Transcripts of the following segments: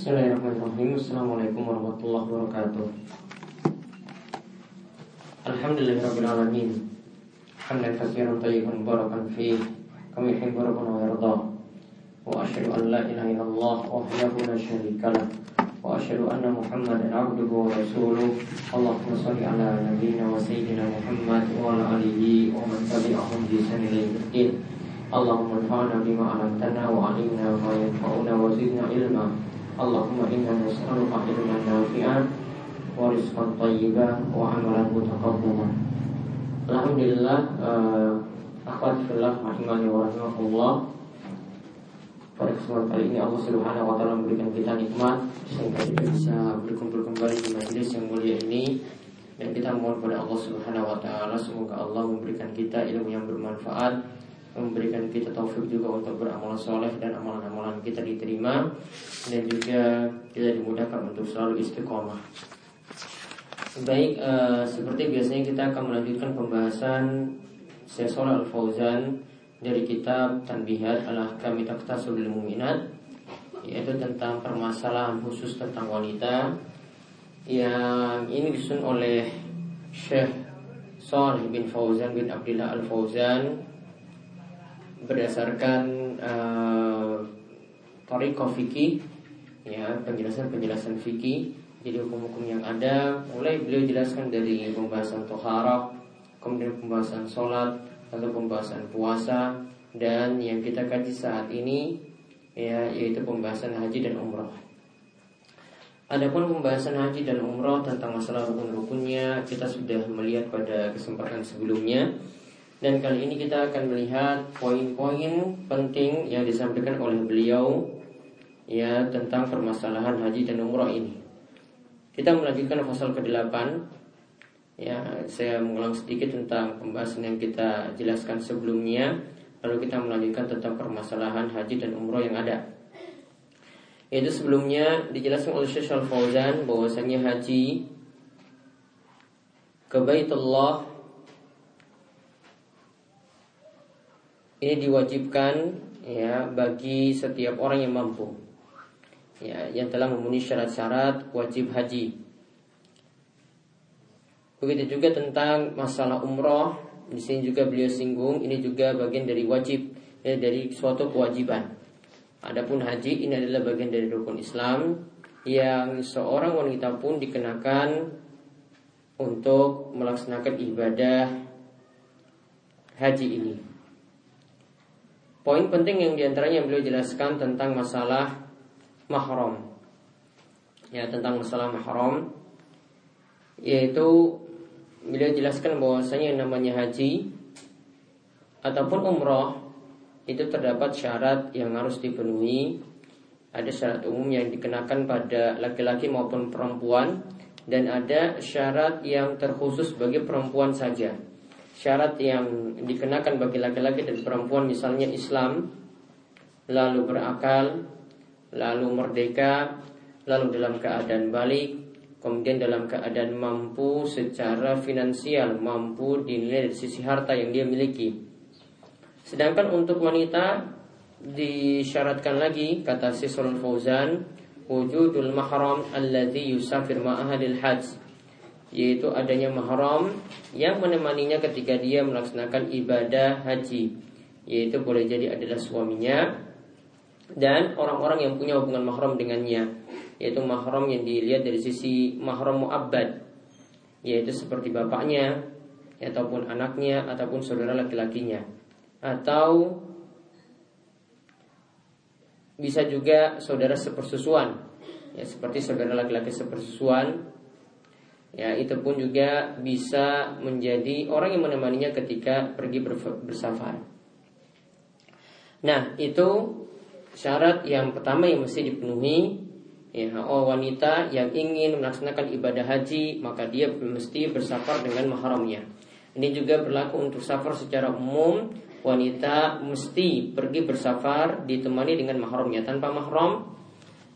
Bismillahirrahmanirrahim Assalamualaikum warahmatullahi wabarakatuh Alhamdulillahirrahmanirrahim Hamdan kasiran tayyiban barakan fi Kami yuhibbu rabbuna wa yarda Wa ashadu an la ilaha illallah Wahyahu la syarika lah Wa ashadu anna muhammadan abduhu wa rasuluh Allahumma salli ala nabiyina wa sayyidina Muhammad Wa ala alihi wa man tabi'ahum bi sanilai Allahumma anfa'na bima alamtana wa alimna ma yanfa'una wa zidna ilma Allahumma inna nas'aluka ilman nafi'an wa rizqan thayyiban wa amalan mutaqabbalan. Alhamdulillah uh, akhwat fillah rahimani wa rahimakumullah. Pada kesempatan kali ini Allah Subhanahu wa taala memberikan kita nikmat sehingga kita bisa berkumpul kembali di majelis yang mulia ini dan kita mohon pada Allah Subhanahu wa taala semoga Allah memberikan kita ilmu yang bermanfaat memberikan kita taufik juga untuk beramal soleh dan amalan-amalan kita diterima dan juga kita dimudahkan untuk selalu istiqomah. Baik, uh, seperti biasanya kita akan melanjutkan pembahasan Syekh Al Fauzan dari kitab Tanbihat ala Kami Taktasul Muminat yaitu tentang permasalahan khusus tentang wanita yang ini disusun oleh Syekh Salih bin Fauzan bin Abdullah Al Fauzan berdasarkan uh, Toriko fikih ya penjelasan-penjelasan fikih jadi hukum-hukum yang ada. Mulai beliau jelaskan dari pembahasan toharah kemudian pembahasan sholat lalu pembahasan puasa dan yang kita kaji saat ini ya yaitu pembahasan haji dan umroh Adapun pembahasan haji dan umroh tentang masalah rukun-rukunnya kita sudah melihat pada kesempatan sebelumnya dan kali ini kita akan melihat poin-poin penting yang disampaikan oleh beliau ya tentang permasalahan haji dan umroh ini. Kita melanjutkan pasal ke-8 Ya, saya mengulang sedikit tentang pembahasan yang kita jelaskan sebelumnya. Lalu kita melanjutkan tentang permasalahan haji dan umroh yang ada. Itu sebelumnya dijelaskan oleh Syekh Al-Fauzan bahwasanya haji ke Baitullah ini diwajibkan ya bagi setiap orang yang mampu. Ya yang telah memenuhi syarat-syarat wajib haji. Begitu juga tentang masalah umroh. Di sini juga beliau singgung ini juga bagian dari wajib ya, dari suatu kewajiban. Adapun haji ini adalah bagian dari rukun Islam yang seorang wanita pun dikenakan untuk melaksanakan ibadah haji ini Poin penting yang di antaranya yang beliau jelaskan tentang masalah mahram. Ya tentang masalah mahram. Yaitu beliau jelaskan bahwasanya yang namanya haji Ataupun umroh Itu terdapat syarat yang harus dipenuhi. Ada syarat umum yang dikenakan pada laki-laki maupun perempuan Dan ada syarat yang terkhusus bagi perempuan saja syarat yang dikenakan bagi laki-laki dan perempuan misalnya Islam lalu berakal lalu merdeka lalu dalam keadaan balik kemudian dalam keadaan mampu secara finansial mampu dinilai dari sisi harta yang dia miliki. Sedangkan untuk wanita disyaratkan lagi kata Sisul Fauzan wujudul mahram alladhi yusafir ma'ahadil hajj yaitu adanya mahram yang menemaninya ketika dia melaksanakan ibadah haji yaitu boleh jadi adalah suaminya dan orang-orang yang punya hubungan mahram dengannya yaitu mahram yang dilihat dari sisi mahram muabbad yaitu seperti bapaknya ataupun anaknya ataupun saudara laki-lakinya. Atau bisa juga saudara sepersusuan ya seperti saudara laki-laki sepersusuan Ya, itu pun juga bisa menjadi orang yang menemaninya ketika pergi bersafar. Nah, itu syarat yang pertama yang mesti dipenuhi. Ya, oh wanita yang ingin melaksanakan ibadah haji, maka dia mesti bersafar dengan mahramnya. Ini juga berlaku untuk safar secara umum. Wanita mesti pergi bersafar ditemani dengan mahramnya. Tanpa mahram,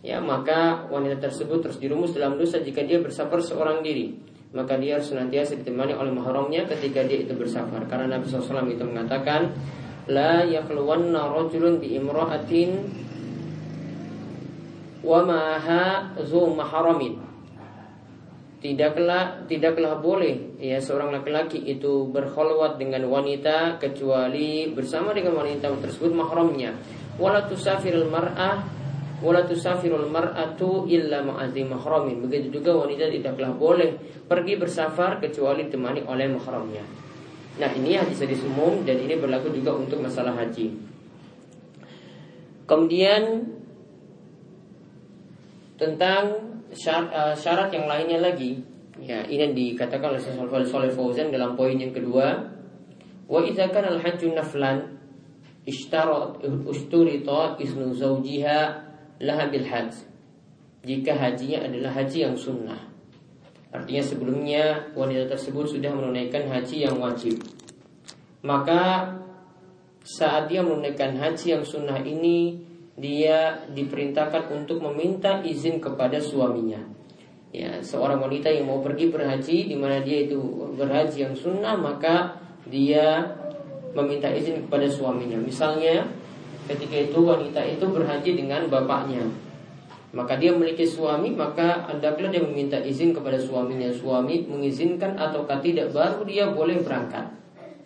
ya maka wanita tersebut terus dirumus dalam dosa jika dia bersafar seorang diri. Maka dia harus senantiasa ditemani oleh mahramnya ketika dia itu bersafar karena Nabi SAW itu mengatakan la yakhluwanna rajulun bi imra'atin wa maha zu maharamin tidaklah tidaklah boleh ya seorang laki-laki itu berkhulwat dengan wanita kecuali bersama dengan wanita tersebut mahramnya. Wala tusafirul mar'ah wala tusafirul mar'atu illa ma'azi mahramin. Begitu juga wanita tidaklah boleh pergi bersafar kecuali ditemani oleh mahramnya. Nah ini hadis hadis umum dan ini berlaku juga untuk masalah haji. Kemudian tentang syarat, uh, syarat yang lainnya lagi. Ya ini dikatakan oleh Salih Fauzan dalam poin yang kedua. Wa idza kana al hajju naflan ishtarat usturita isnu zawjiha laha bil hajj jika hajinya adalah haji yang sunnah artinya sebelumnya wanita tersebut sudah menunaikan haji yang wajib maka saat dia menunaikan haji yang sunnah ini dia diperintahkan untuk meminta izin kepada suaminya. Ya, seorang wanita yang mau pergi berhaji di mana dia itu berhaji yang sunnah maka dia meminta izin kepada suaminya. Misalnya ketika itu wanita itu berhaji dengan bapaknya. Maka dia memiliki suami, maka hendaklah dia meminta izin kepada suaminya. Suami mengizinkan ataukah tidak, baru dia boleh berangkat.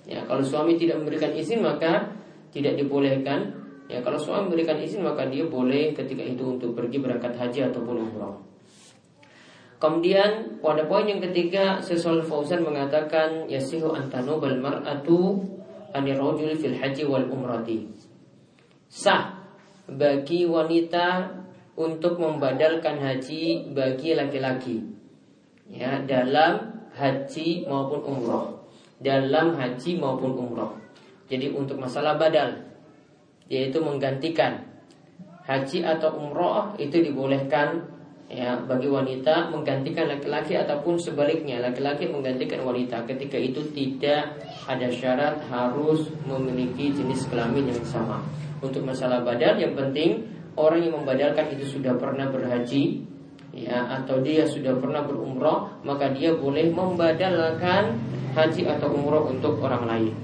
Ya, kalau suami tidak memberikan izin, maka tidak dibolehkan Ya kalau suami memberikan izin maka dia boleh ketika itu untuk pergi berangkat haji ataupun umroh. Kemudian pada poin yang ketiga Sesul Fauzan mengatakan yasihu antanu bal mar'atu anirojul fil haji wal umrati. Sah bagi wanita untuk membadalkan haji bagi laki-laki. Ya dalam haji maupun umroh dalam haji maupun umroh jadi untuk masalah badal yaitu menggantikan haji atau umroh itu dibolehkan ya bagi wanita menggantikan laki-laki ataupun sebaliknya laki-laki menggantikan wanita. Ketika itu tidak ada syarat harus memiliki jenis kelamin yang sama untuk masalah badal. Yang penting orang yang membadalkan itu sudah pernah berhaji ya atau dia sudah pernah berumroh maka dia boleh membadalkan haji atau umroh untuk orang lain.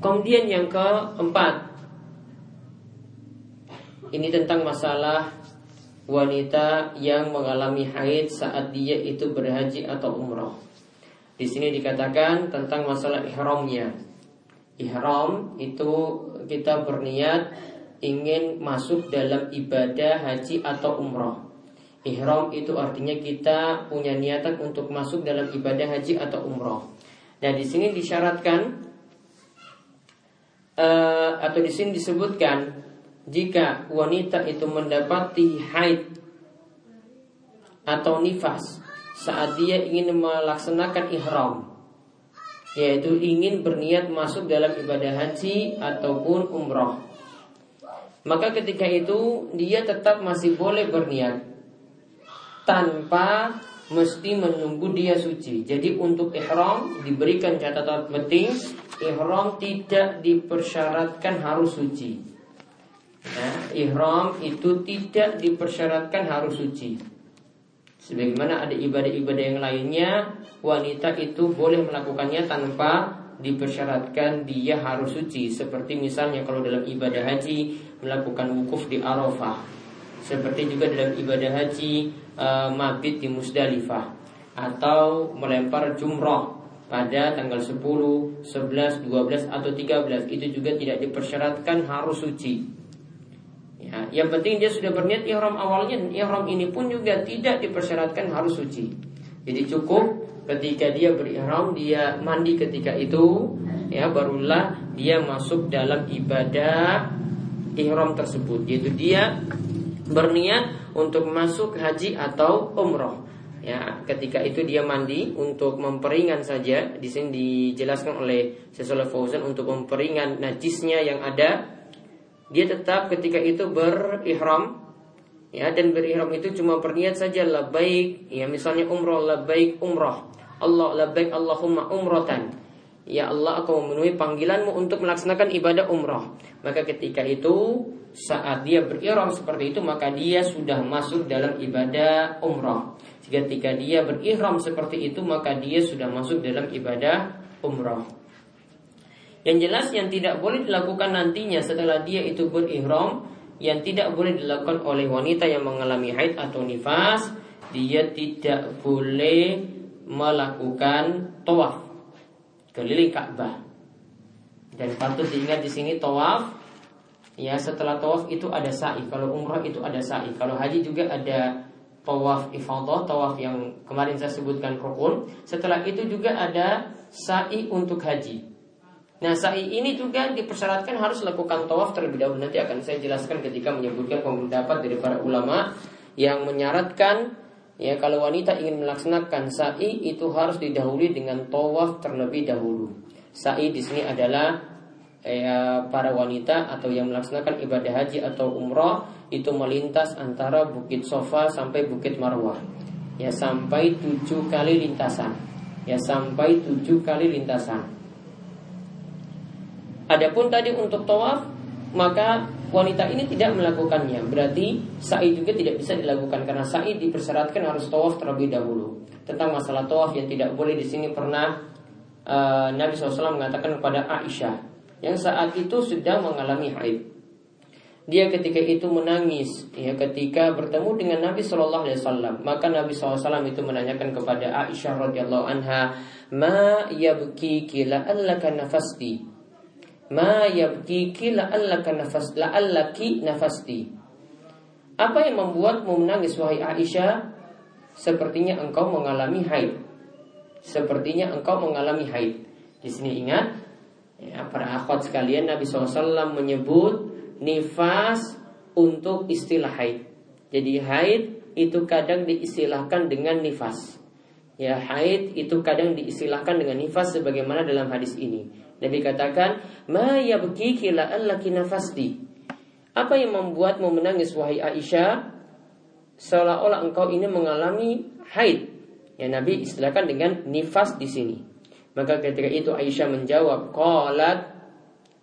Kemudian yang keempat Ini tentang masalah Wanita yang mengalami haid saat dia itu berhaji atau umroh Di sini dikatakan tentang masalah ihramnya. Ihram itu kita berniat ingin masuk dalam ibadah haji atau umroh Ihram itu artinya kita punya niatan untuk masuk dalam ibadah haji atau umroh. Dan di sini disyaratkan uh, atau di sini disebutkan jika wanita itu mendapati haid atau nifas saat dia ingin melaksanakan ihram yaitu ingin berniat masuk dalam ibadah haji ataupun umroh maka ketika itu dia tetap masih boleh berniat tanpa mesti menunggu dia suci. Jadi untuk ihram diberikan catatan penting, ihram tidak dipersyaratkan harus suci. Ya, ihram itu tidak dipersyaratkan harus suci. Sebagaimana ada ibadah-ibadah yang lainnya, wanita itu boleh melakukannya tanpa dipersyaratkan dia harus suci. Seperti misalnya kalau dalam ibadah haji melakukan wukuf di Arafah. Seperti juga dalam ibadah haji uh, mabit di Musdalifah atau melempar jumroh pada tanggal 10, 11, 12 atau 13 itu juga tidak dipersyaratkan harus suci. Ya, yang penting dia sudah berniat ihram awalnya ihram ini pun juga tidak dipersyaratkan harus suci. Jadi cukup ketika dia berihram dia mandi ketika itu ya barulah dia masuk dalam ibadah ihram tersebut yaitu dia berniat untuk masuk haji atau umroh. Ya, ketika itu dia mandi untuk memperingan saja. Di sini dijelaskan oleh Syaikhul Fauzan untuk memperingan najisnya yang ada. Dia tetap ketika itu berihram ya dan berihram itu cuma berniat saja labbaik ya misalnya umroh labbaik umroh Allah labbaik Allahumma umrotan ya Allah aku memenuhi panggilanmu untuk melaksanakan ibadah umroh maka ketika itu saat dia berihram seperti itu maka dia sudah masuk dalam ibadah umrah. Ketika dia berihram seperti itu maka dia sudah masuk dalam ibadah umrah. Yang jelas yang tidak boleh dilakukan nantinya setelah dia itu berihram yang tidak boleh dilakukan oleh wanita yang mengalami haid atau nifas, dia tidak boleh melakukan tawaf keliling Ka'bah. Dan patut diingat di sini tawaf ya setelah tawaf itu ada sa'i. Kalau umrah itu ada sa'i. Kalau haji juga ada tawaf ifadah, tawaf yang kemarin saya sebutkan rukun. Setelah itu juga ada sa'i untuk haji. Nah sa'i ini juga dipersyaratkan harus lakukan tawaf terlebih dahulu. Nanti akan saya jelaskan ketika menyebutkan pendapat dari para ulama Yang menyaratkan ya kalau wanita ingin melaksanakan sa'i itu harus didahului dengan tawaf terlebih dahulu. Sa'i di sini adalah ya, para wanita atau yang melaksanakan ibadah haji atau umrah Itu melintas antara Bukit Sofa sampai Bukit Marwah. Ya sampai tujuh kali lintasan. Ya sampai tujuh kali lintasan Adapun tadi untuk tawaf maka wanita ini tidak melakukannya. Berarti sa'i juga tidak bisa dilakukan karena sa'i dipersyaratkan harus tawaf terlebih dahulu. Tentang masalah tawaf yang tidak boleh di sini pernah uh, Nabi SAW mengatakan kepada Aisyah yang saat itu sedang mengalami haid. Dia ketika itu menangis ya ketika bertemu dengan Nabi Shallallahu Alaihi Wasallam maka Nabi SAW itu menanyakan kepada Aisyah radhiyallahu anha ma yabki kila allaka nafasti Ma yabkiki la'allaka nafas la'allaki nafasti. Apa yang membuatmu menangis wahai Aisyah? Sepertinya engkau mengalami haid. Sepertinya engkau mengalami haid. Di sini ingat, ya, para akhwat sekalian Nabi SAW menyebut nifas untuk istilah haid. Jadi haid itu kadang diistilahkan dengan nifas. Ya haid itu kadang diistilahkan dengan nifas sebagaimana dalam hadis ini. Nabi katakan, "Ma yabkiki la'allaki nafasti." Apa yang membuatmu menangis wahai Aisyah? Seolah-olah engkau ini mengalami haid. Ya Nabi istilahkan dengan nifas di sini. Maka ketika itu Aisyah menjawab, "Qalat"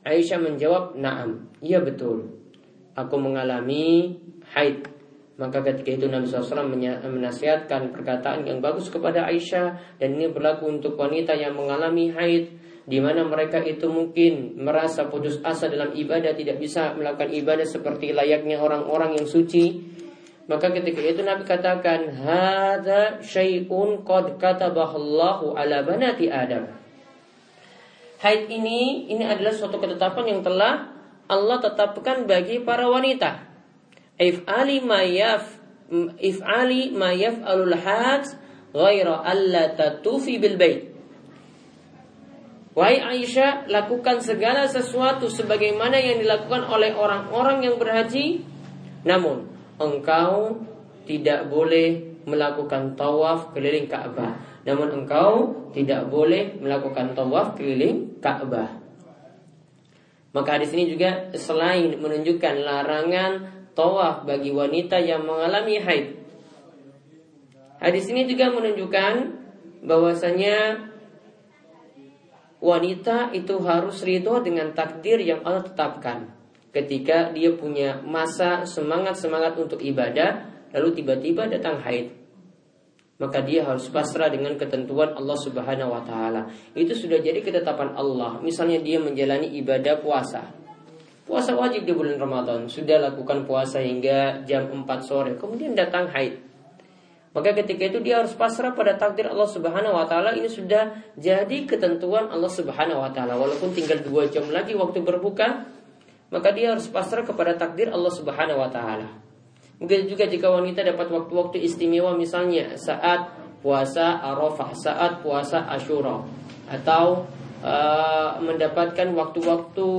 Aisyah menjawab, "Na'am." Iya betul. Aku mengalami haid. Maka ketika itu Nabi SAW menasihatkan perkataan yang bagus kepada Aisyah dan ini berlaku untuk wanita yang mengalami haid di mana mereka itu mungkin merasa putus asa dalam ibadah tidak bisa melakukan ibadah seperti layaknya orang-orang yang suci. Maka ketika itu Nabi katakan hadza syai'un qad katabahallahu ala banati adam. Haid ini ini adalah suatu ketetapan yang telah Allah tetapkan bagi para wanita. If ali mayaf if ali mayaf alul hajj ghaira alla tatufi bil bait Wahai Aisyah, lakukan segala sesuatu sebagaimana yang dilakukan oleh orang-orang yang berhaji. Namun, engkau tidak boleh melakukan tawaf keliling Ka'bah. Namun engkau tidak boleh melakukan tawaf keliling Ka'bah. Maka di sini juga selain menunjukkan larangan tawaf bagi wanita yang mengalami haid. Hadis ini juga menunjukkan bahwasanya wanita itu harus ridho dengan takdir yang Allah tetapkan. Ketika dia punya masa semangat-semangat untuk ibadah, lalu tiba-tiba datang haid. Maka dia harus pasrah dengan ketentuan Allah Subhanahu wa taala. Itu sudah jadi ketetapan Allah. Misalnya dia menjalani ibadah puasa. Puasa wajib di bulan Ramadan, sudah lakukan puasa hingga jam 4 sore, kemudian datang haid. Maka ketika itu dia harus pasrah pada takdir Allah Subhanahu wa taala ini sudah jadi ketentuan Allah Subhanahu wa taala. Walaupun tinggal dua jam lagi waktu berbuka, maka dia harus pasrah kepada takdir Allah Subhanahu wa taala. Mungkin juga jika wanita dapat waktu-waktu istimewa misalnya saat puasa Arafah, saat puasa Ashura atau uh, mendapatkan waktu-waktu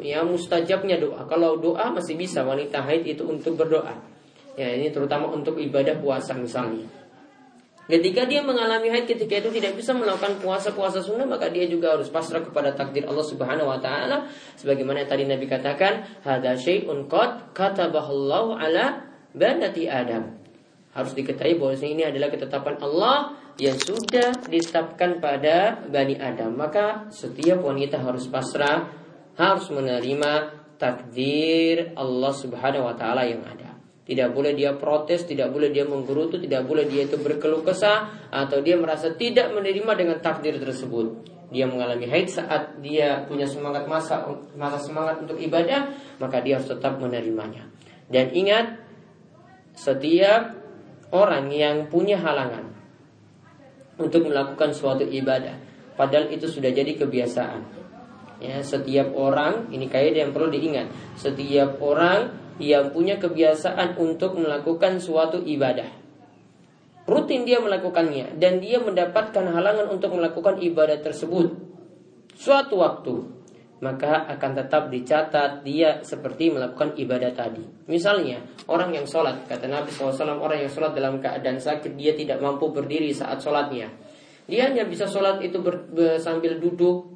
yang mustajabnya doa. Kalau doa masih bisa wanita haid itu untuk berdoa. Ya ini terutama untuk ibadah puasa misalnya. Ketika dia mengalami haid ketika itu tidak bisa melakukan puasa-puasa sunnah maka dia juga harus pasrah kepada takdir Allah Subhanahu wa taala sebagaimana tadi Nabi katakan hadza syai'un qad katabahallahu ala banati Adam. Harus diketahui bahwa ini adalah ketetapan Allah yang sudah ditetapkan pada Bani Adam. Maka setiap wanita harus pasrah, harus menerima takdir Allah Subhanahu wa taala yang ada. Tidak boleh dia protes, tidak boleh dia menggerutu, tidak boleh dia itu berkeluh kesah atau dia merasa tidak menerima dengan takdir tersebut. Dia mengalami haid saat dia punya semangat masa masa semangat untuk ibadah, maka dia harus tetap menerimanya. Dan ingat, setiap orang yang punya halangan untuk melakukan suatu ibadah, padahal itu sudah jadi kebiasaan. Ya, setiap orang ini kaidah yang perlu diingat. Setiap orang yang punya kebiasaan untuk melakukan suatu ibadah. Rutin dia melakukannya dan dia mendapatkan halangan untuk melakukan ibadah tersebut suatu waktu, maka akan tetap dicatat dia seperti melakukan ibadah tadi. Misalnya, orang yang sholat, kata Nabi SAW, orang yang sholat dalam keadaan sakit, dia tidak mampu berdiri saat sholatnya. Dia hanya bisa sholat itu ber, ber, sambil duduk,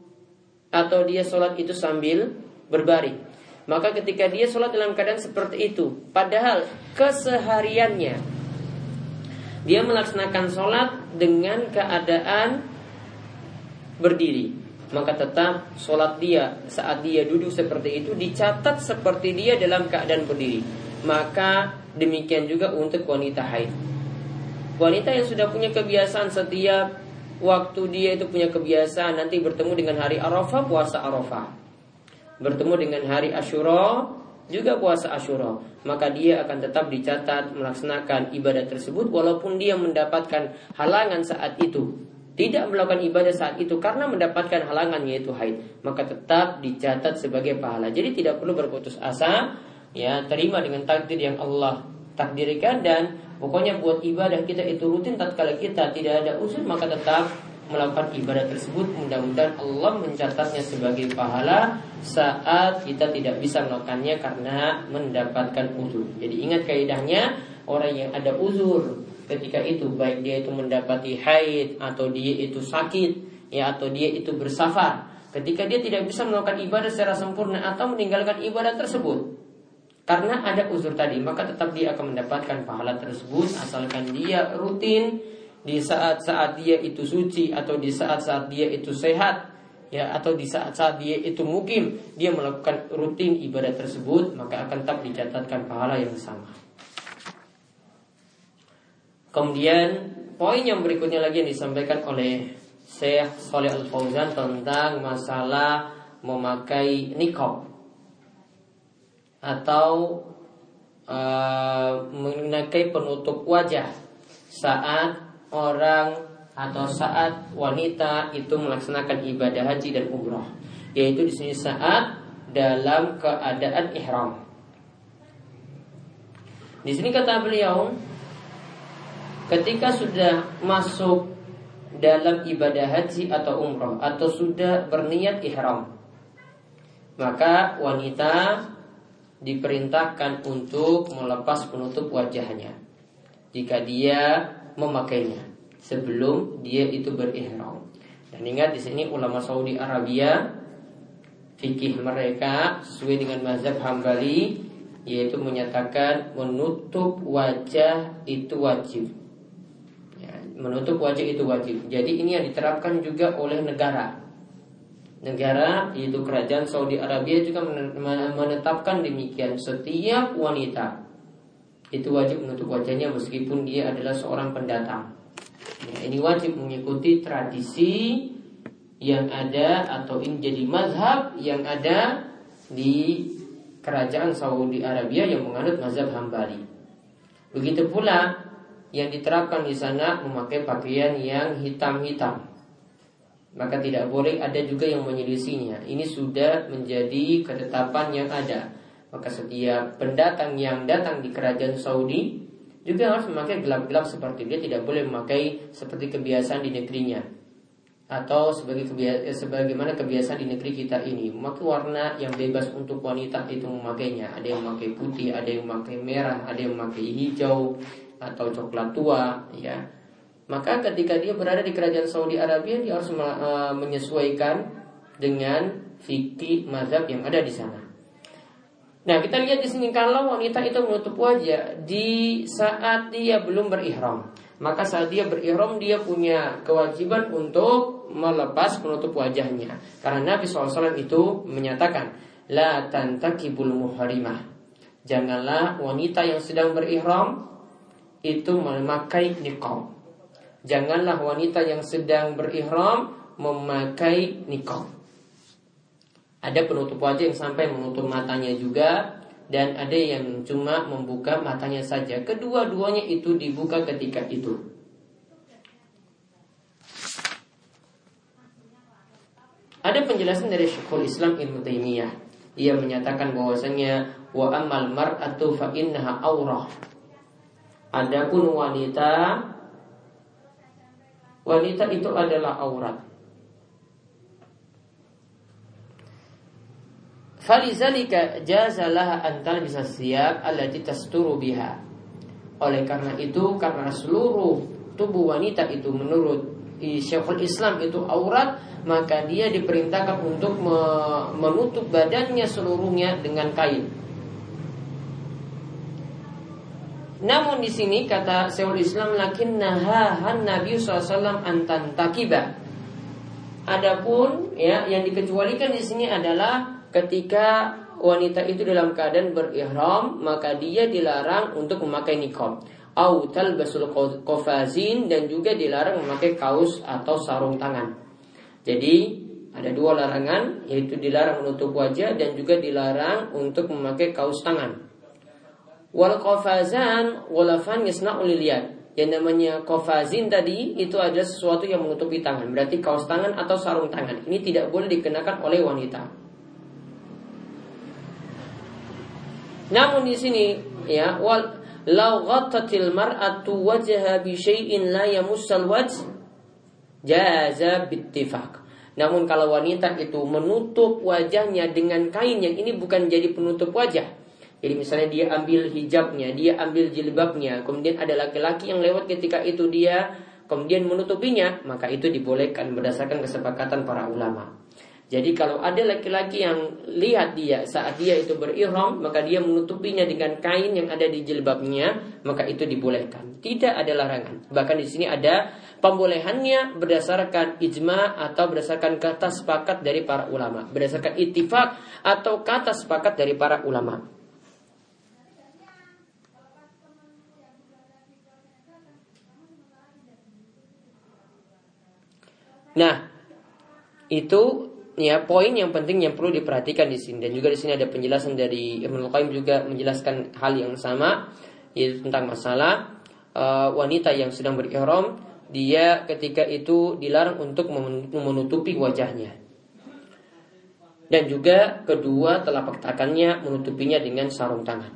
atau dia sholat itu sambil berbaring. Maka ketika dia sholat dalam keadaan seperti itu, padahal kesehariannya dia melaksanakan sholat dengan keadaan berdiri, maka tetap sholat dia saat dia duduk seperti itu dicatat seperti dia dalam keadaan berdiri. Maka demikian juga untuk wanita haid. Wanita yang sudah punya kebiasaan setiap waktu dia itu punya kebiasaan nanti bertemu dengan hari Arafah puasa Arafah bertemu dengan hari Ashura juga puasa Ashura, maka dia akan tetap dicatat melaksanakan ibadah tersebut walaupun dia mendapatkan halangan saat itu. Tidak melakukan ibadah saat itu karena mendapatkan halangan yaitu haid, maka tetap dicatat sebagai pahala. Jadi tidak perlu berputus asa, ya terima dengan takdir yang Allah takdirkan dan pokoknya buat ibadah kita itu rutin tatkala kita tidak ada usul maka tetap melakukan ibadah tersebut mudah-mudahan Allah mencatatnya sebagai pahala saat kita tidak bisa melakukannya karena mendapatkan uzur. Jadi ingat kaidahnya orang yang ada uzur ketika itu baik dia itu mendapati haid atau dia itu sakit ya atau dia itu bersafar ketika dia tidak bisa melakukan ibadah secara sempurna atau meninggalkan ibadah tersebut karena ada uzur tadi maka tetap dia akan mendapatkan pahala tersebut asalkan dia rutin di saat-saat dia itu suci atau di saat-saat dia itu sehat ya atau di saat-saat dia itu mukim dia melakukan rutin ibadah tersebut maka akan tetap dicatatkan pahala yang sama. Kemudian poin yang berikutnya lagi yang disampaikan oleh Syekh Saleh Al Fauzan tentang masalah memakai nikab atau uh, memakai penutup wajah saat orang atau saat wanita itu melaksanakan ibadah haji dan umroh, yaitu di sini saat dalam keadaan ihram. Di sini kata beliau, ketika sudah masuk dalam ibadah haji atau umroh atau sudah berniat ihram, maka wanita diperintahkan untuk melepas penutup wajahnya jika dia memakainya sebelum dia itu berihram. Dan ingat di sini ulama Saudi Arabia fikih mereka sesuai dengan mazhab Hambali yaitu menyatakan menutup wajah itu wajib. Ya, menutup wajah itu wajib. Jadi ini yang diterapkan juga oleh negara. Negara yaitu kerajaan Saudi Arabia juga menetapkan demikian setiap wanita itu wajib menutup wajahnya meskipun dia adalah seorang pendatang. Ya, ini wajib mengikuti tradisi yang ada atau ini jadi mazhab yang ada di kerajaan Saudi Arabia yang menganut mazhab Hambali. Begitu pula yang diterapkan di sana memakai pakaian yang hitam-hitam. Maka tidak boleh ada juga yang menyelisinya. Ini sudah menjadi ketetapan yang ada. Maka setiap pendatang yang datang di kerajaan Saudi juga harus memakai gelap-gelap seperti dia tidak boleh memakai seperti kebiasaan di negerinya. Atau sebagai kebiasaan, eh, sebagaimana kebiasaan di negeri kita ini memakai warna yang bebas untuk wanita itu memakainya. Ada yang memakai putih ada yang memakai merah ada yang memakai hijau atau coklat tua ya. Maka ketika dia berada di kerajaan Saudi Arabia dia harus eh, menyesuaikan dengan fikih mazhab yang ada di sana Nah kita lihat di sini kalau wanita itu menutup wajah di saat dia belum berihram, maka saat dia berihram dia punya kewajiban untuk melepas penutup wajahnya. Karena Nabi SAW itu menyatakan, la tantakibul muharimah. Janganlah wanita yang sedang berihram itu memakai niqab. Janganlah wanita yang sedang berihram memakai niqab. Ada penutup wajah yang sampai menutup matanya juga dan ada yang cuma membuka matanya saja. Kedua-duanya itu dibuka ketika itu. Ada penjelasan dari Syekhul Islam Ibnu Taimiyah. Ia menyatakan bahwasanya wa amal mar'atu fa innaha aurah. Adapun wanita wanita itu adalah aurat. Falizalika jazalah antal bisa siap allati tasturu biha. Oleh karena itu, karena seluruh tubuh wanita itu menurut Syekhul Islam itu aurat, maka dia diperintahkan untuk menutup badannya seluruhnya dengan kain. Namun di sini kata Syekhul Islam lakin nahahan Nabi SAW antan takiba. Adapun ya yang dikecualikan di sini adalah ketika wanita itu dalam keadaan berihram maka dia dilarang untuk memakai niqab au talbasul qafazin dan juga dilarang memakai kaos atau sarung tangan. Jadi ada dua larangan yaitu dilarang menutup wajah dan juga dilarang untuk memakai kaos tangan. Wal qafazan walafan yasna'u liliyad. Yang namanya kofazin tadi itu ada sesuatu yang menutupi tangan. Berarti kaos tangan atau sarung tangan. Ini tidak boleh dikenakan oleh wanita. Namun di sini ya wal lau ghattatil mar'atu wajha bi syai'in la yamussal wajh jaza bittifaq. Namun kalau wanita itu menutup wajahnya dengan kain yang ini bukan jadi penutup wajah. Jadi misalnya dia ambil hijabnya, dia ambil jilbabnya, kemudian ada laki-laki yang lewat ketika itu dia kemudian menutupinya, maka itu dibolehkan berdasarkan kesepakatan para ulama. Jadi kalau ada laki-laki yang lihat dia saat dia itu berihram, maka dia menutupinya dengan kain yang ada di jilbabnya, maka itu dibolehkan. Tidak ada larangan. Bahkan di sini ada pembolehannya berdasarkan ijma atau berdasarkan kata sepakat dari para ulama, berdasarkan ittifak atau kata sepakat dari para ulama. Nah, itu ya poin yang penting yang perlu diperhatikan di sini dan juga di sini ada penjelasan dari Ibnu Qayyim juga menjelaskan hal yang sama yaitu tentang masalah uh, wanita yang sedang berihram dia ketika itu dilarang untuk menutupi wajahnya dan juga kedua telapak tangannya menutupinya dengan sarung tangan.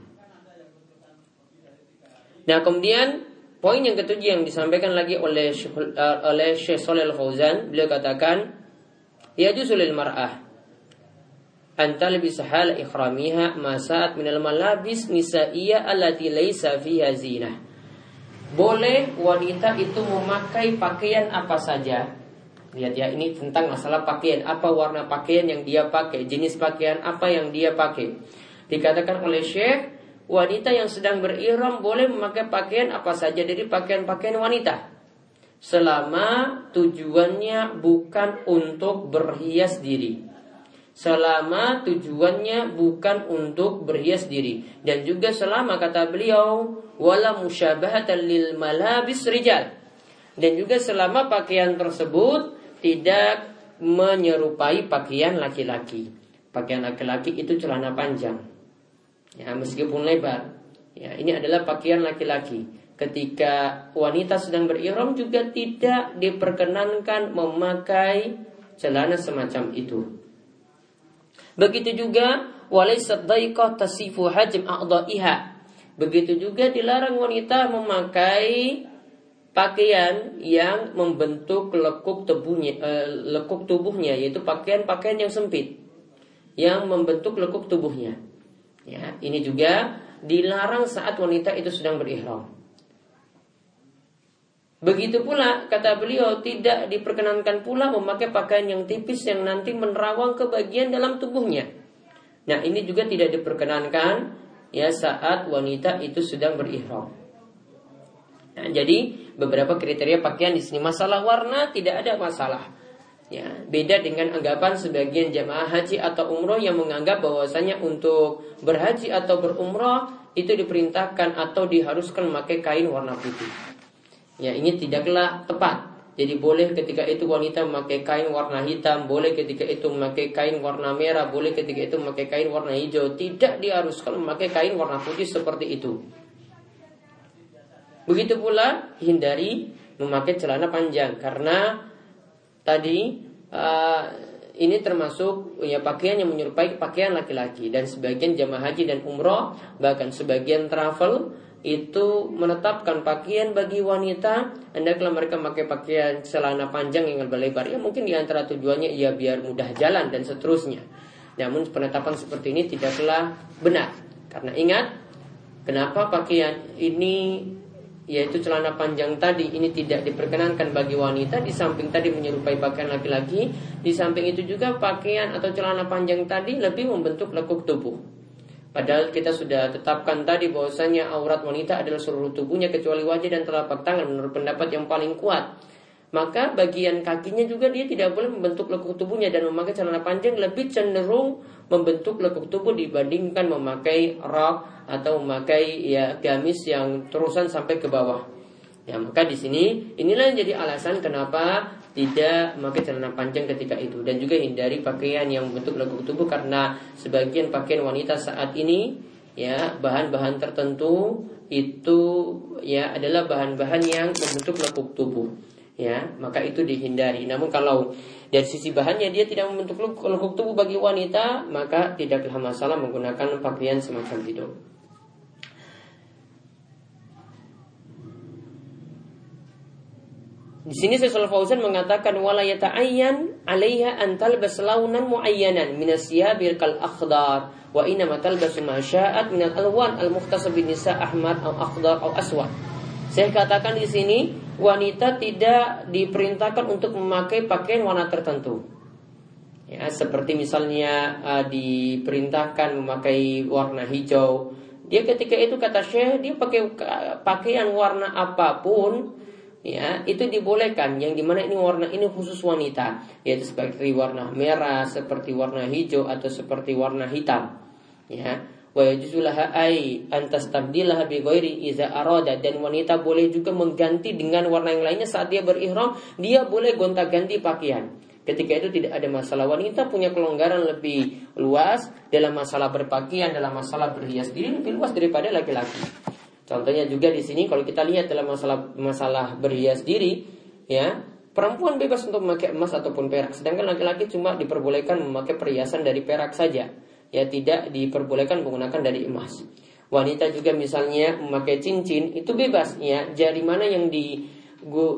Nah kemudian poin yang ketujuh yang disampaikan lagi oleh uh, oleh Syekh Fauzan beliau katakan yajuzu lil mar'ah an talbis hal ikhramiha masat minal malabis nisa'iyya allati laysa fiha zinah. Boleh wanita itu memakai pakaian apa saja. Lihat ya, ini tentang masalah pakaian. Apa warna pakaian yang dia pakai, jenis pakaian apa yang dia pakai. Dikatakan oleh Syekh, wanita yang sedang berihram boleh memakai pakaian apa saja dari pakaian-pakaian wanita selama tujuannya bukan untuk berhias diri. Selama tujuannya bukan untuk berhias diri dan juga selama kata beliau wala musyabahatan lil malabis rijal dan juga selama pakaian tersebut tidak menyerupai pakaian laki-laki. Pakaian laki-laki itu celana panjang. Ya, meskipun lebar. Ya, ini adalah pakaian laki-laki ketika wanita sedang berihram juga tidak diperkenankan memakai celana semacam itu. Begitu juga daiqah tasifu a'dha'iha. Begitu juga dilarang wanita memakai pakaian yang membentuk lekuk tubuhnya eh, lekuk tubuhnya yaitu pakaian-pakaian yang sempit yang membentuk lekuk tubuhnya. Ya, ini juga dilarang saat wanita itu sedang berihram. Begitu pula kata beliau tidak diperkenankan pula memakai pakaian yang tipis yang nanti menerawang ke bagian dalam tubuhnya. Nah ini juga tidak diperkenankan ya saat wanita itu sedang berihram. Nah, jadi beberapa kriteria pakaian di sini masalah warna tidak ada masalah. Ya, beda dengan anggapan sebagian jamaah haji atau umroh yang menganggap bahwasanya untuk berhaji atau berumroh itu diperintahkan atau diharuskan memakai kain warna putih. Ya ini tidaklah tepat. Jadi boleh ketika itu wanita memakai kain warna hitam, boleh ketika itu memakai kain warna merah, boleh ketika itu memakai kain warna hijau. Tidak diharuskan memakai kain warna putih seperti itu. Begitu pula hindari memakai celana panjang karena tadi uh, ini termasuk ya pakaian yang menyerupai pakaian laki-laki dan sebagian jamaah haji dan umroh bahkan sebagian travel itu menetapkan pakaian bagi wanita hendaklah mereka memakai pakaian celana panjang yang lebar. Ya mungkin di antara tujuannya ya biar mudah jalan dan seterusnya. Namun penetapan seperti ini tidaklah benar. Karena ingat kenapa pakaian ini yaitu celana panjang tadi ini tidak diperkenankan bagi wanita? Di samping tadi menyerupai pakaian laki-laki di samping itu juga pakaian atau celana panjang tadi lebih membentuk lekuk tubuh Padahal kita sudah tetapkan tadi bahwasanya aurat wanita adalah seluruh tubuhnya kecuali wajah dan telapak tangan menurut pendapat yang paling kuat. Maka bagian kakinya juga dia tidak boleh membentuk lekuk tubuhnya dan memakai celana panjang lebih cenderung membentuk lekuk tubuh dibandingkan memakai rok atau memakai ya gamis yang terusan sampai ke bawah. Ya maka di sini inilah yang jadi alasan kenapa tidak memakai celana panjang ketika itu. Dan juga hindari pakaian yang membentuk lekuk tubuh karena sebagian pakaian wanita saat ini ya bahan-bahan tertentu itu ya adalah bahan-bahan yang membentuk lekuk tubuh ya. Maka itu dihindari. Namun kalau dari sisi bahannya dia tidak membentuk lekuk tubuh bagi wanita maka tidaklah masalah menggunakan pakaian semacam itu Di sini Syaikhul Fauzan mengatakan wala yata'ayyan 'alaiha an talbas launan muayyanan min asyabil kal akhdar wa inna ma talbasu ma sya'at min al-alwan al-mukhtasab bin nisa ahmar au akhdar au aswad. Saya katakan di sini wanita tidak diperintahkan untuk memakai pakaian warna tertentu. Ya, seperti misalnya uh, diperintahkan memakai warna hijau. Dia ketika itu kata Syekh dia pakai pakaian warna apa pun ya itu dibolehkan. Yang di mana ini warna ini khusus wanita. Yaitu seperti warna merah seperti warna hijau atau seperti warna hitam. Ya. Wa yajuzulaha ai antas tabdilah bi iza arada. Dan wanita boleh juga mengganti dengan warna yang lainnya saat dia berihram. Dia boleh gonta-ganti pakaian. Ketika itu tidak ada masalah. Wanita punya kelonggaran lebih luas dalam masalah berpakaian, dalam masalah berhias diri lebih luas daripada laki-laki. Contohnya juga di sini kalau kita lihat dalam masalah masalah berhias diri, ya perempuan bebas untuk memakai emas ataupun perak, sedangkan laki-laki cuma diperbolehkan memakai perhiasan dari perak saja, ya tidak diperbolehkan menggunakan dari emas. Wanita juga misalnya memakai cincin itu bebas, ya jari mana yang di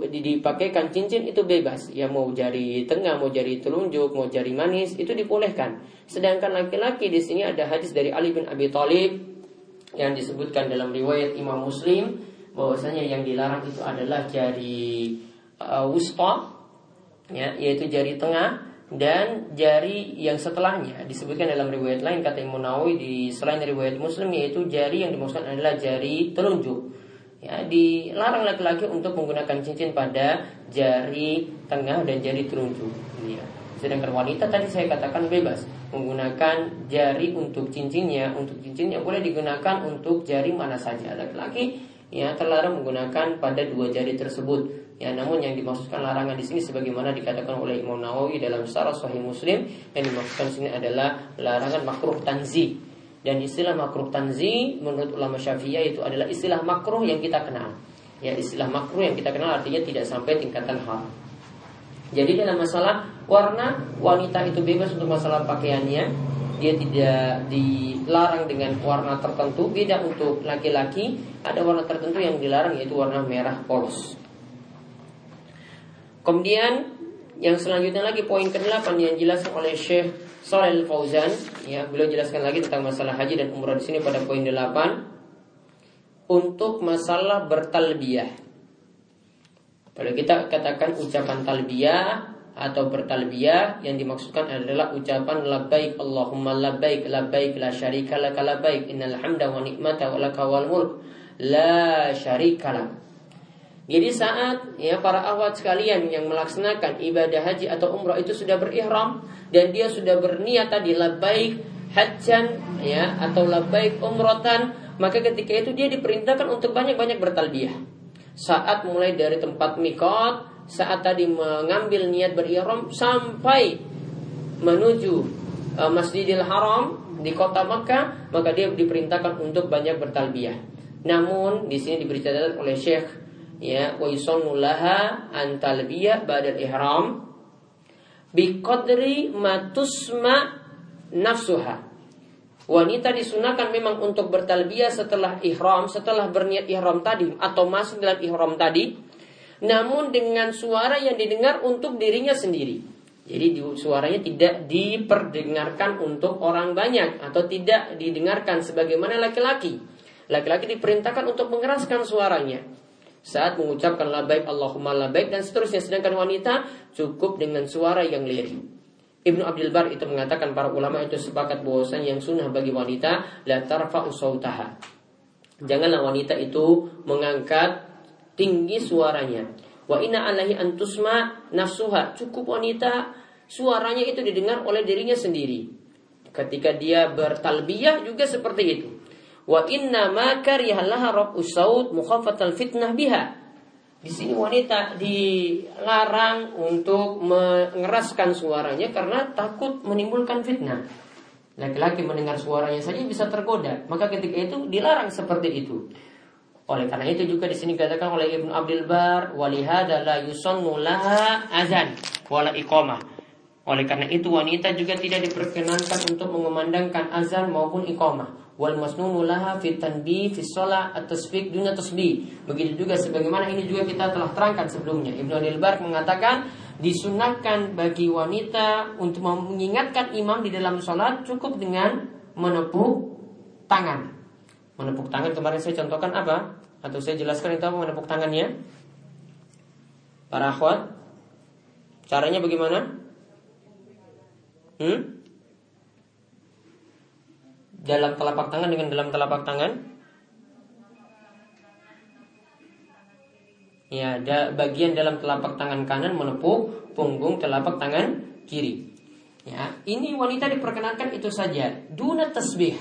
dipakaikan cincin itu bebas. Ya mau jari tengah mau jari telunjuk mau jari manis itu dibolehkan. Sedangkan laki-laki di sini ada hadis dari Ali bin Abi Thalib yang disebutkan dalam riwayat Imam Muslim bahwasanya yang dilarang itu adalah jari uh, wusta ya yaitu jari tengah dan jari yang setelahnya. Disebutkan dalam riwayat lain kata Imam Nawawi di selain riwayat Muslim yaitu jari yang dimaksudkan adalah jari telunjuk. Ya dilarang laki-laki untuk menggunakan cincin pada jari tengah dan jari telunjuk. Ya. Sedangkan wanita tadi saya katakan bebas menggunakan jari untuk cincinnya, untuk cincinnya boleh digunakan untuk jari mana saja. Laki-laki ya terlarang menggunakan pada dua jari tersebut. Ya, namun yang dimaksudkan larangan di sini sebagaimana dikatakan oleh Imam Nawawi dalam Syarah Sahih Muslim yang dimaksudkan sini adalah larangan makruh tanzi. Dan istilah makruh tanzi menurut ulama Syafi'iyah itu adalah istilah makruh yang kita kenal. Ya, istilah makruh yang kita kenal artinya tidak sampai tingkatan haram. Jadi dalam masalah warna wanita itu bebas untuk masalah pakaiannya, dia tidak dilarang dengan warna tertentu. Beda untuk laki-laki, ada warna tertentu yang dilarang yaitu warna merah polos. Kemudian yang selanjutnya lagi poin ke-8 yang dijelaskan oleh Syekh Shalal Fauzan, ya, beliau jelaskan lagi tentang masalah haji dan umrah di sini pada poin 8 untuk masalah bertalbiyah. Kalau kita katakan ucapan talbiyah atau bertalbiyah yang dimaksudkan adalah ucapan labbaik Allahumma labbaik labbaik la syarika laka labbaik innal hamda wa ni'mata wa laka wal mulk la syarika lak. Jadi saat ya para awat sekalian yang melaksanakan ibadah haji atau umrah itu sudah berihram dan dia sudah berniat tadi labbaik hajjan ya atau labbaik umratan maka ketika itu dia diperintahkan untuk banyak-banyak bertalbiyah saat mulai dari tempat mikot saat tadi mengambil niat berihram sampai menuju uh, Masjidil Haram di kota Makkah, maka dia diperintahkan untuk banyak bertalbiyah. Namun di sini diberi catatan oleh Syekh ya wa yusannullaha an talbiyah ba'da ihram biqadri matusma nafsuha. Wanita disunahkan memang untuk bertalbiyah setelah ihram, setelah berniat ihram tadi atau masuk dalam ihram tadi, namun dengan suara yang didengar untuk dirinya sendiri. Jadi suaranya tidak diperdengarkan untuk orang banyak atau tidak didengarkan sebagaimana laki-laki. Laki-laki diperintahkan untuk mengeraskan suaranya saat mengucapkan labaik Allahumma labaik dan seterusnya sedangkan wanita cukup dengan suara yang lirih. Ibnu Abdul Bar itu mengatakan para ulama itu sepakat bahwasanya yang sunnah bagi wanita la sautaha. Janganlah wanita itu mengangkat tinggi suaranya. Wa inna alaihi antusma nafsuha. Cukup wanita suaranya itu didengar oleh dirinya sendiri. Ketika dia bertalbiyah juga seperti itu. Wa inna ma karihalaha rafu saut mukhafatal fitnah biha. Di sini wanita dilarang untuk mengeraskan suaranya karena takut menimbulkan fitnah. Laki-laki mendengar suaranya saja bisa tergoda, maka ketika itu dilarang seperti itu. Oleh karena itu juga di sini dikatakan oleh Ibnu Abdul Bar, walihada la yusannu azan wala iqamah. Oleh karena itu wanita juga tidak diperkenankan untuk mengumandangkan azan maupun iqamah wal masnunu laha fi tanbih fi shalah at-tasbih duna tasbih. Begitu juga sebagaimana ini juga kita telah terangkan sebelumnya. Ibnu Abdul Bar mengatakan disunahkan bagi wanita untuk mengingatkan imam di dalam sholat cukup dengan menepuk tangan. Menepuk tangan kemarin saya contohkan apa? Atau saya jelaskan itu apa menepuk tangannya? Para akhwat, caranya bagaimana? Hmm? Dalam telapak tangan dengan dalam telapak tangan? Ya, ada bagian dalam telapak tangan kanan menepuk punggung telapak tangan kiri. Ya, ini wanita diperkenankan itu saja. Duna tasbih.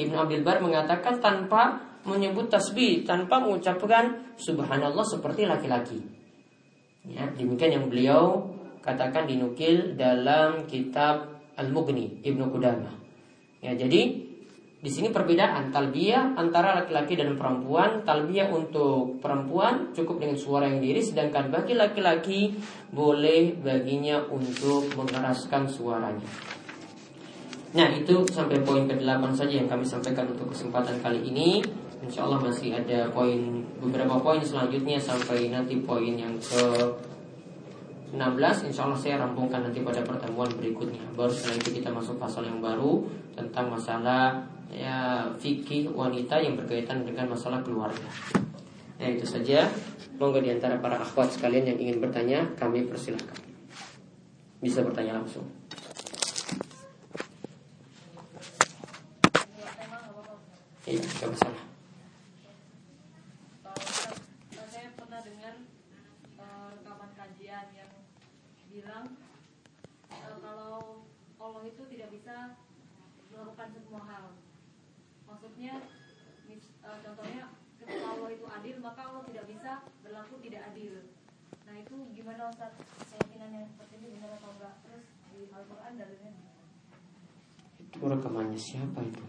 Ibnu Abdul Bar mengatakan tanpa menyebut tasbih, tanpa mengucapkan subhanallah seperti laki-laki. Ya, demikian yang beliau katakan dinukil dalam kitab Al-Mughni Ibnu Qudamah. Ya, jadi di sini perbedaan talbiyah antara laki-laki dan perempuan. Talbiyah untuk perempuan cukup dengan suara yang diri, sedangkan bagi laki-laki boleh baginya untuk mengeraskan suaranya. Nah itu sampai poin ke-8 saja yang kami sampaikan untuk kesempatan kali ini Insya Allah masih ada poin beberapa poin selanjutnya sampai nanti poin yang ke 16 Insya Allah saya rampungkan nanti pada pertemuan berikutnya. Baru setelah itu kita masuk pasal yang baru Tentang masalah ya fikih wanita yang berkaitan dengan masalah keluarga. Nah itu saja. Monggo di antara para akhwat sekalian yang ingin bertanya Kami persilahkan Bisa bertanya langsung. Iya, gak masalah Allah itu tidak bisa melakukan semua hal. Maksudnya, mis, uh, contohnya ketika Allah itu adil, maka Allah tidak bisa berlaku tidak adil. Nah itu gimana Ustaz? Keyakinan yang seperti ini benar atau enggak? Terus di Al-Quran dalilnya? Itu rekamannya siapa itu?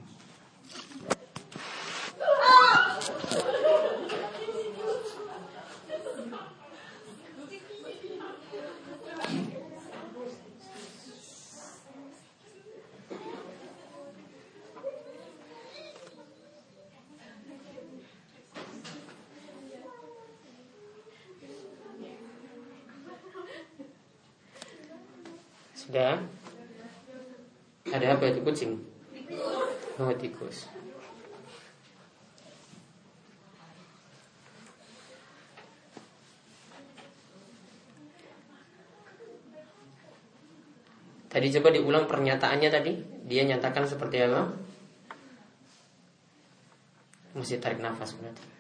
Sudah? Ada apa itu kucing? Oh tikus. Tadi coba diulang pernyataannya tadi. Dia nyatakan seperti apa? Masih tarik nafas berarti.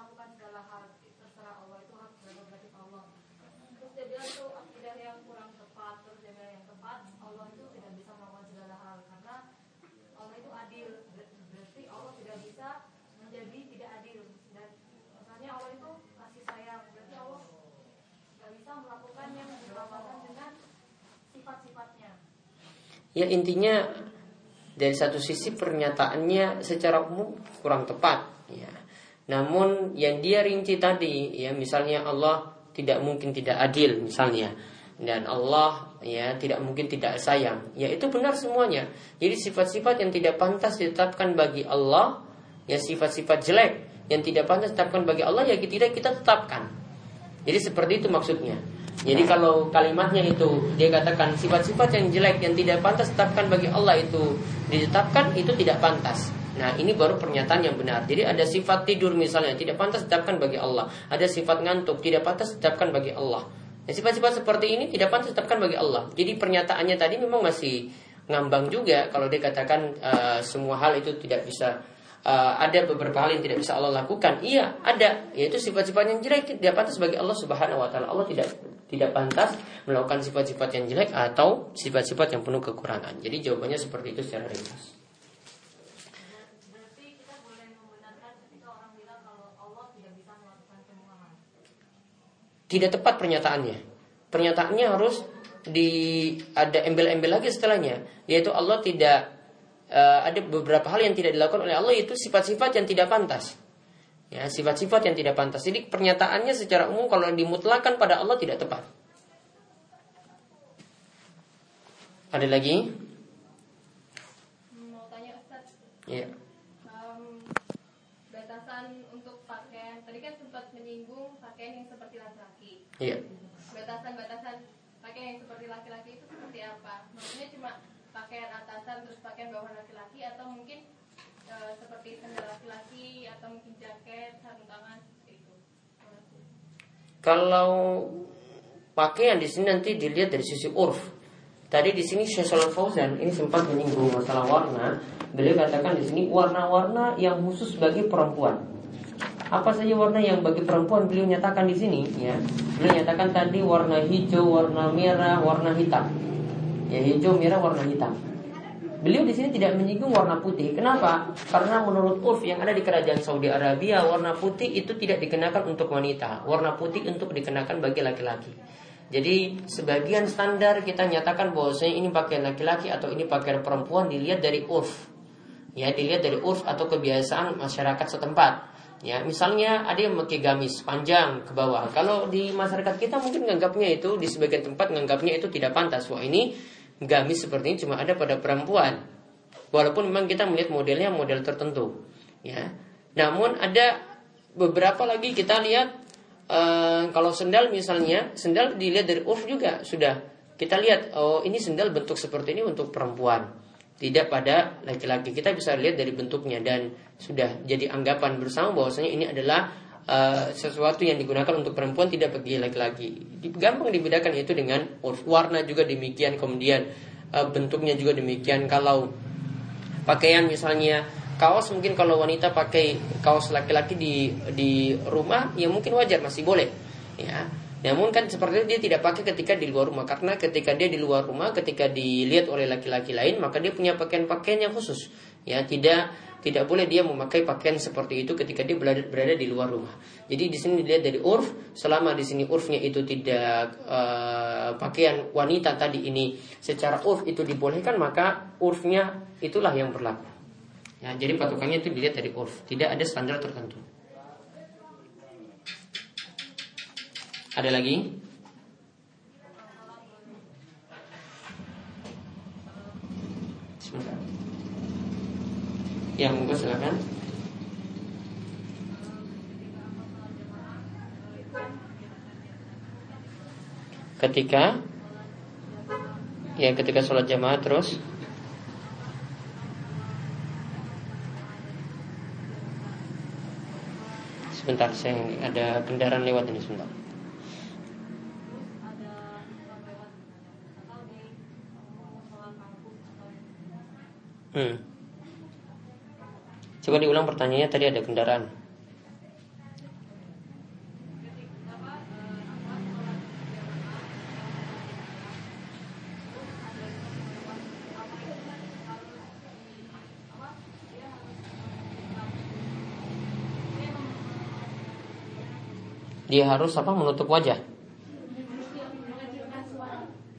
melakukan segala hal terserah Allah itu hak prerogatif Allah terus dia bilang tuh akidah yang kurang Ya intinya dari satu sisi pernyataannya secara umum kurang tepat ya. Namun yang dia rinci tadi ya misalnya Allah tidak mungkin tidak adil misalnya dan Allah ya tidak mungkin tidak sayang ya itu benar semuanya. Jadi sifat-sifat yang tidak pantas ditetapkan bagi Allah ya sifat-sifat jelek yang tidak pantas ditetapkan bagi Allah ya tidak kita tetapkan. Jadi seperti itu maksudnya jadi kalau kalimatnya itu dia katakan sifat-sifat yang jelek yang tidak pantas tetapkan bagi Allah itu ditetapkan itu tidak pantas. Nah ini baru pernyataan yang benar. Jadi ada sifat tidur misalnya tidak pantas tetapkan bagi Allah. Ada sifat ngantuk tidak pantas tetapkan bagi Allah. Nah, sifat-sifat seperti ini tidak pantas tetapkan bagi Allah. Jadi pernyataannya tadi memang masih ngambang juga kalau dia katakan uh, semua hal itu tidak bisa uh, ada beberapa hal yang tidak bisa Allah lakukan. Iya, ada. Yaitu sifat-sifat yang jelek tidak pantas bagi Allah Subhanahu wa taala. Allah tidak tidak pantas melakukan sifat-sifat yang jelek atau sifat-sifat yang penuh kekurangan. Jadi jawabannya seperti itu secara ringkas. Tidak tepat pernyataannya. Pernyataannya harus di ada embel-embel lagi setelahnya, yaitu Allah tidak uh, ada beberapa hal yang tidak dilakukan oleh Allah itu sifat-sifat yang tidak pantas. Ya, sifat-sifat yang tidak pantas. Jadi pernyataannya secara umum kalau dimutlakan pada Allah tidak tepat. Ada lagi? Mau tanya Ustaz. Ya. Um, batasan untuk pakaian tadi kan sempat menyinggung pakaian yang seperti laki-laki. Iya. Batasan-batasan pakaian yang seperti laki-laki itu seperti apa? Maksudnya cuma pakaian atasan terus pakaian bawah laki-laki atau mungkin e, seperti sandal laki-laki atau mungkin jaket sarung tangan seperti itu kalau pakaian di sini nanti dilihat dari sisi urf. Tadi di sini Syekh Fauzan ini sempat menyinggung masalah warna. Beliau katakan di sini warna-warna yang khusus bagi perempuan. Apa saja warna yang bagi perempuan? Beliau nyatakan di sini ya. Beliau nyatakan tadi warna hijau warna merah warna hitam. Ya hijau merah warna hitam. Beliau di sini tidak menyinggung warna putih. Kenapa? Karena menurut urf yang ada di kerajaan Saudi Arabia, warna putih itu tidak dikenakan untuk wanita. Warna putih untuk dikenakan bagi laki-laki. Jadi sebagian standar kita nyatakan bahwasanya ini pakai laki-laki atau ini pakai perempuan dilihat dari urf. Ya, dilihat dari urf atau kebiasaan masyarakat setempat. Ya, misalnya ada yang pakai gamis panjang ke bawah. Kalau di masyarakat kita mungkin nganggapnya itu di sebagian tempat nganggapnya itu tidak pantas. Wah, ini gamis seperti ini cuma ada pada perempuan. Walaupun memang kita melihat modelnya model tertentu, ya. Namun ada beberapa lagi kita lihat e, kalau sendal misalnya, sendal dilihat dari urf juga sudah kita lihat oh ini sendal bentuk seperti ini untuk perempuan, tidak pada laki-laki. Kita bisa lihat dari bentuknya dan sudah jadi anggapan bersama bahwasanya ini adalah uh, sesuatu yang digunakan untuk perempuan tidak bagi laki-laki. Gampang dibedakan itu dengan warna juga demikian, kemudian uh, bentuknya juga demikian. Kalau pakaian misalnya kaos mungkin kalau wanita pakai kaos laki-laki di di rumah ya mungkin wajar masih boleh ya namun kan seperti dia tidak pakai ketika di luar rumah karena ketika dia di luar rumah ketika dilihat oleh laki-laki lain maka dia punya pakaian-pakaian yang khusus ya tidak tidak boleh dia memakai pakaian seperti itu ketika dia berada, berada di luar rumah. Jadi di sini dilihat dari urf, selama di sini urfnya itu tidak uh, pakaian wanita tadi ini secara urf itu dibolehkan maka urfnya itulah yang berlaku. Ya, jadi patokannya itu dilihat dari urf, tidak ada standar tertentu. Ada lagi? Sebentar. Yang monggo silakan. Ketika Ya ketika sholat jamaah terus Sebentar saya ada kendaraan lewat ini sebentar Hmm. Coba diulang pertanyaannya tadi ada kendaraan. Dia harus apa menutup wajah.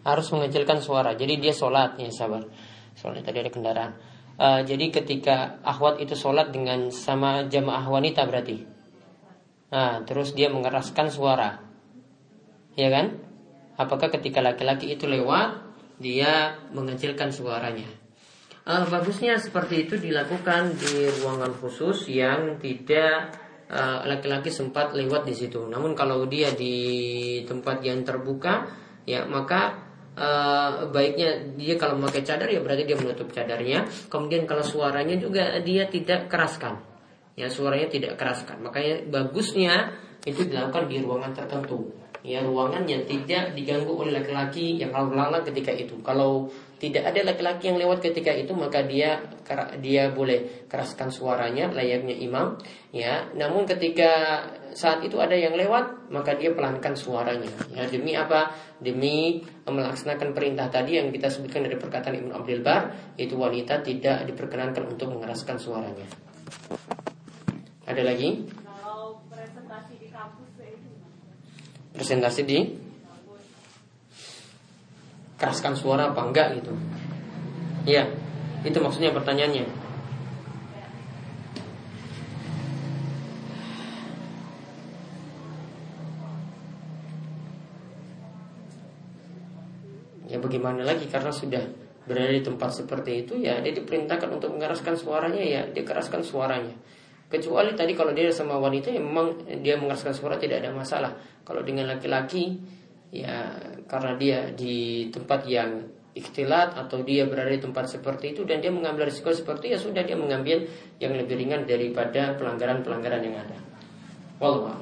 harus mengecilkan suara. Jadi dia sholat ya sabar. Soalnya tadi ada kendaraan. Uh, jadi ketika akhwat itu sholat dengan sama jamaah wanita berarti. Nah, terus dia mengeraskan suara. Ya kan? Apakah ketika laki-laki itu lewat, dia mengecilkan suaranya? Uh, bagusnya seperti itu dilakukan di ruangan khusus yang tidak uh, laki-laki sempat lewat di situ. Namun kalau dia di tempat yang terbuka, ya maka uh, baiknya dia kalau memakai cadar ya berarti dia menutup cadarnya. Kemudian kalau suaranya juga dia tidak keraskan. Ya suaranya tidak keraskan. Makanya bagusnya itu dilakukan di ruangan tertentu. Ya ruangan yang tidak diganggu oleh laki-laki yang lalu ketika itu. Kalau tidak ada laki-laki yang lewat ketika itu maka dia dia boleh keraskan suaranya layaknya imam ya namun ketika saat itu ada yang lewat maka dia pelankan suaranya. Ya demi apa? Demi melaksanakan perintah tadi yang kita sebutkan dari perkataan Ibnu Abdul Bar itu wanita tidak diperkenankan untuk mengeraskan suaranya. Ada lagi? Presentasi di kampus presentasi di? Keraskan suara apa? Enggak gitu. Ya, itu maksudnya pertanyaannya. Ya bagaimana lagi karena sudah berada di tempat seperti itu ya dia diperintahkan untuk mengeraskan suaranya ya dia keraskan suaranya. Kecuali tadi kalau dia sama wanita ya memang dia mengeraskan suara tidak ada masalah. Kalau dengan laki-laki ya karena dia di tempat yang ikhtilat atau dia berada di tempat seperti itu dan dia mengambil risiko seperti itu ya sudah dia mengambil yang lebih ringan daripada pelanggaran-pelanggaran yang ada. Wallahu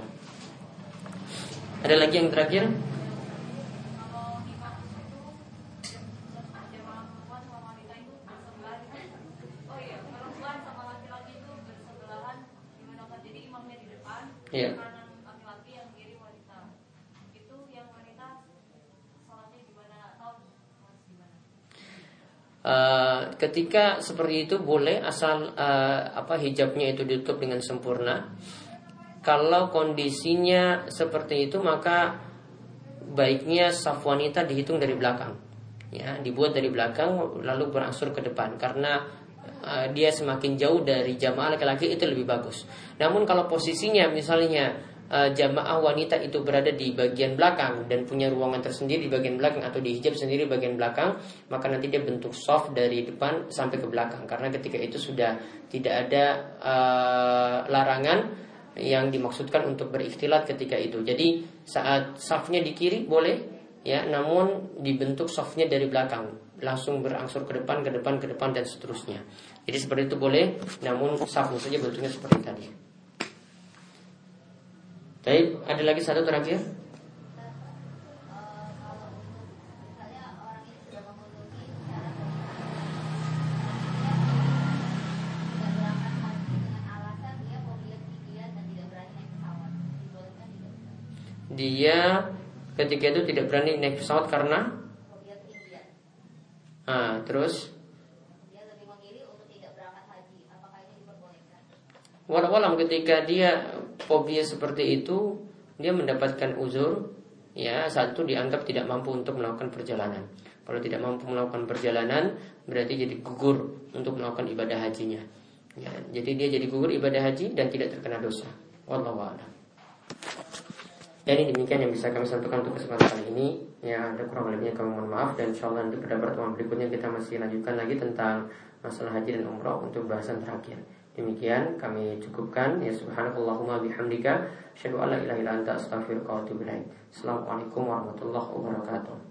Ada lagi yang terakhir? Iya. Uh, ketika seperti itu boleh asal uh, apa hijabnya itu ditutup dengan sempurna. Kalau kondisinya seperti itu maka baiknya saf wanita dihitung dari belakang. Ya, dibuat dari belakang lalu berangsur ke depan karena uh, dia semakin jauh dari jamaah laki-laki itu lebih bagus. Namun kalau posisinya misalnya uh, jamaah wanita itu berada di bagian belakang dan punya ruangan tersendiri di bagian belakang atau di hijab sendiri bagian belakang, maka nanti dia bentuk soft dari depan sampai ke belakang karena ketika itu sudah tidak ada uh, larangan yang dimaksudkan untuk berikhtilat ketika itu. Jadi saat softnya di kiri boleh ya, namun dibentuk softnya dari belakang langsung berangsur ke depan, ke depan, ke depan dan seterusnya. Jadi seperti itu boleh, namun safnya saja bentuknya seperti tadi. Baik, ada lagi satu terakhir. Dia ketika itu tidak berani naik pesawat karena Ah, terus Walau ketika dia fobia seperti itu dia mendapatkan uzur ya satu dianggap tidak mampu untuk melakukan perjalanan. Kalau tidak mampu melakukan perjalanan berarti jadi gugur untuk melakukan ibadah hajinya. Ya, jadi dia jadi gugur ibadah haji dan tidak terkena dosa. Wallahu a'lam. Ya ini demikian yang bisa kami sampaikan untuk kesempatan kali ini. Ya ada kurang lebihnya kami mohon maaf dan insya Allah nanti pada pertemuan berikutnya kita masih lanjutkan lagi tentang masalah haji dan umroh untuk bahasan terakhir. Demikian kami cukupkan ya subhanakallahumma bihamdika asyhadu an la ilaha illa anta. Assalamualaikum warahmatullahi wabarakatuh.